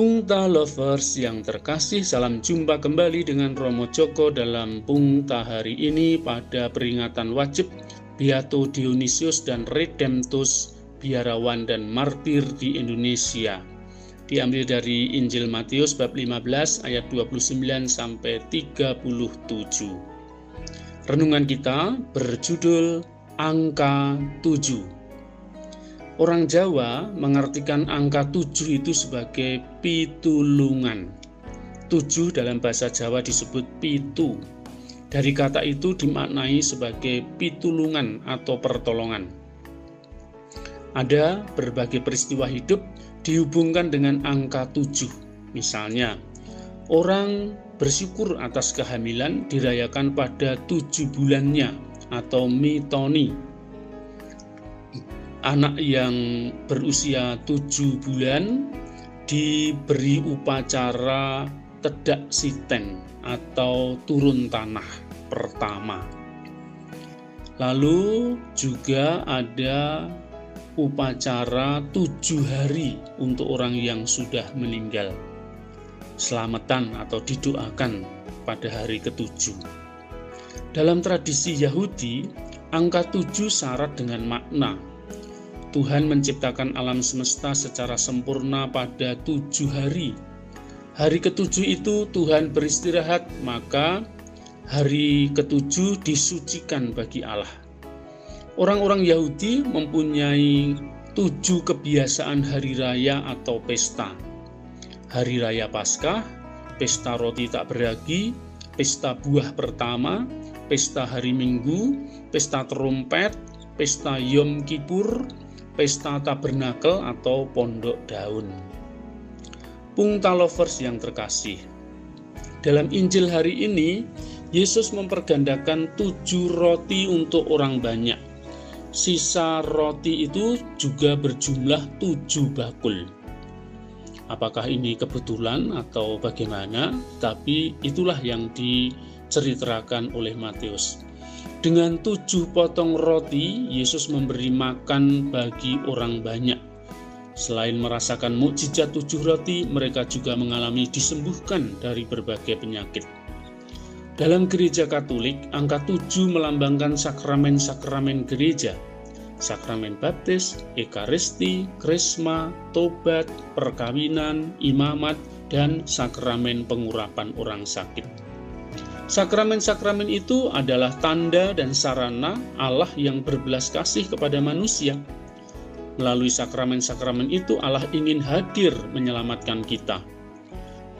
Pungta Lovers yang terkasih, salam jumpa kembali dengan Romo Joko dalam Pungta hari ini pada peringatan wajib Beato Dionysius dan Redemptus, biarawan dan martir di Indonesia. Diambil dari Injil Matius bab 15 ayat 29 sampai 37. Renungan kita berjudul Angka 7. Orang Jawa mengartikan angka tujuh itu sebagai pitulungan. Tujuh dalam bahasa Jawa disebut pitu. Dari kata itu dimaknai sebagai pitulungan atau pertolongan. Ada berbagai peristiwa hidup dihubungkan dengan angka tujuh. Misalnya, orang bersyukur atas kehamilan dirayakan pada tujuh bulannya atau mitoni anak yang berusia tujuh bulan diberi upacara tedak siteng atau turun tanah pertama. Lalu juga ada upacara tujuh hari untuk orang yang sudah meninggal. Selamatan atau didoakan pada hari ketujuh. Dalam tradisi Yahudi, angka tujuh syarat dengan makna Tuhan menciptakan alam semesta secara sempurna pada tujuh hari. Hari ketujuh itu Tuhan beristirahat, maka hari ketujuh disucikan bagi Allah. Orang-orang Yahudi mempunyai tujuh kebiasaan hari raya atau pesta. Hari raya Paskah, pesta roti tak beragi, pesta buah pertama, pesta hari Minggu, pesta terumpet, pesta Yom Kippur, pesta tabernakel atau pondok daun. Pungta lovers yang terkasih, dalam Injil hari ini, Yesus mempergandakan tujuh roti untuk orang banyak. Sisa roti itu juga berjumlah tujuh bakul. Apakah ini kebetulan atau bagaimana? Tapi itulah yang diceritakan oleh Matius. Dengan tujuh potong roti, Yesus memberi makan bagi orang banyak. Selain merasakan mukjizat tujuh roti, mereka juga mengalami disembuhkan dari berbagai penyakit. Dalam gereja Katolik, angka tujuh melambangkan sakramen-sakramen gereja, sakramen baptis, ekaristi, krisma, tobat, perkawinan, imamat, dan sakramen pengurapan orang sakit. Sakramen-sakramen itu adalah tanda dan sarana Allah yang berbelas kasih kepada manusia. Melalui sakramen-sakramen itu Allah ingin hadir menyelamatkan kita.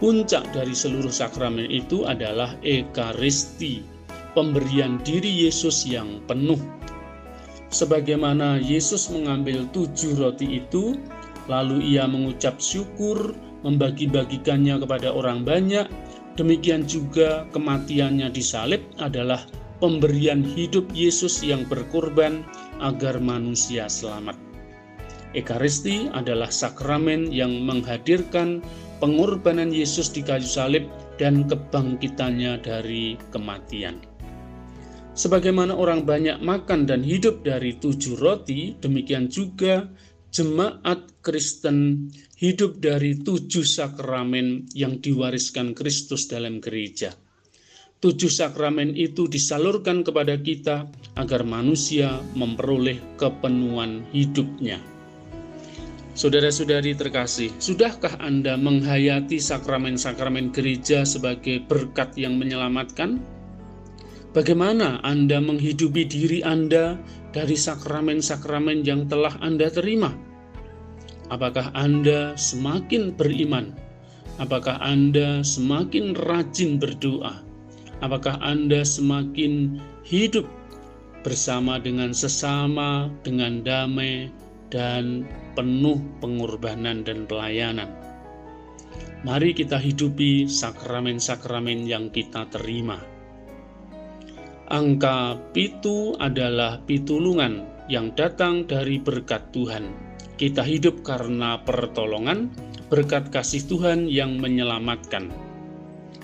Puncak dari seluruh sakramen itu adalah Ekaristi, pemberian diri Yesus yang penuh. Sebagaimana Yesus mengambil tujuh roti itu, lalu ia mengucap syukur, membagi-bagikannya kepada orang banyak, Demikian juga kematiannya di salib adalah pemberian hidup Yesus yang berkorban agar manusia selamat. Ekaristi adalah sakramen yang menghadirkan pengorbanan Yesus di kayu salib dan kebangkitannya dari kematian. Sebagaimana orang banyak makan dan hidup dari tujuh roti, demikian juga jemaat Kristen hidup dari tujuh sakramen yang diwariskan Kristus dalam gereja. Tujuh sakramen itu disalurkan kepada kita agar manusia memperoleh kepenuhan hidupnya. Saudara-saudari terkasih, sudahkah Anda menghayati sakramen-sakramen gereja sebagai berkat yang menyelamatkan? Bagaimana Anda menghidupi diri Anda dari sakramen-sakramen yang telah Anda terima? Apakah Anda semakin beriman? Apakah Anda semakin rajin berdoa? Apakah Anda semakin hidup bersama dengan sesama, dengan damai, dan penuh pengorbanan dan pelayanan? Mari kita hidupi sakramen-sakramen yang kita terima Angka pitu adalah pitulungan yang datang dari berkat Tuhan. Kita hidup karena pertolongan, berkat kasih Tuhan yang menyelamatkan.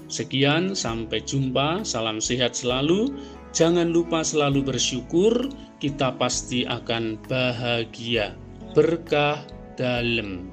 Sekian, sampai jumpa. Salam sehat selalu. Jangan lupa selalu bersyukur, kita pasti akan bahagia. Berkah dalam.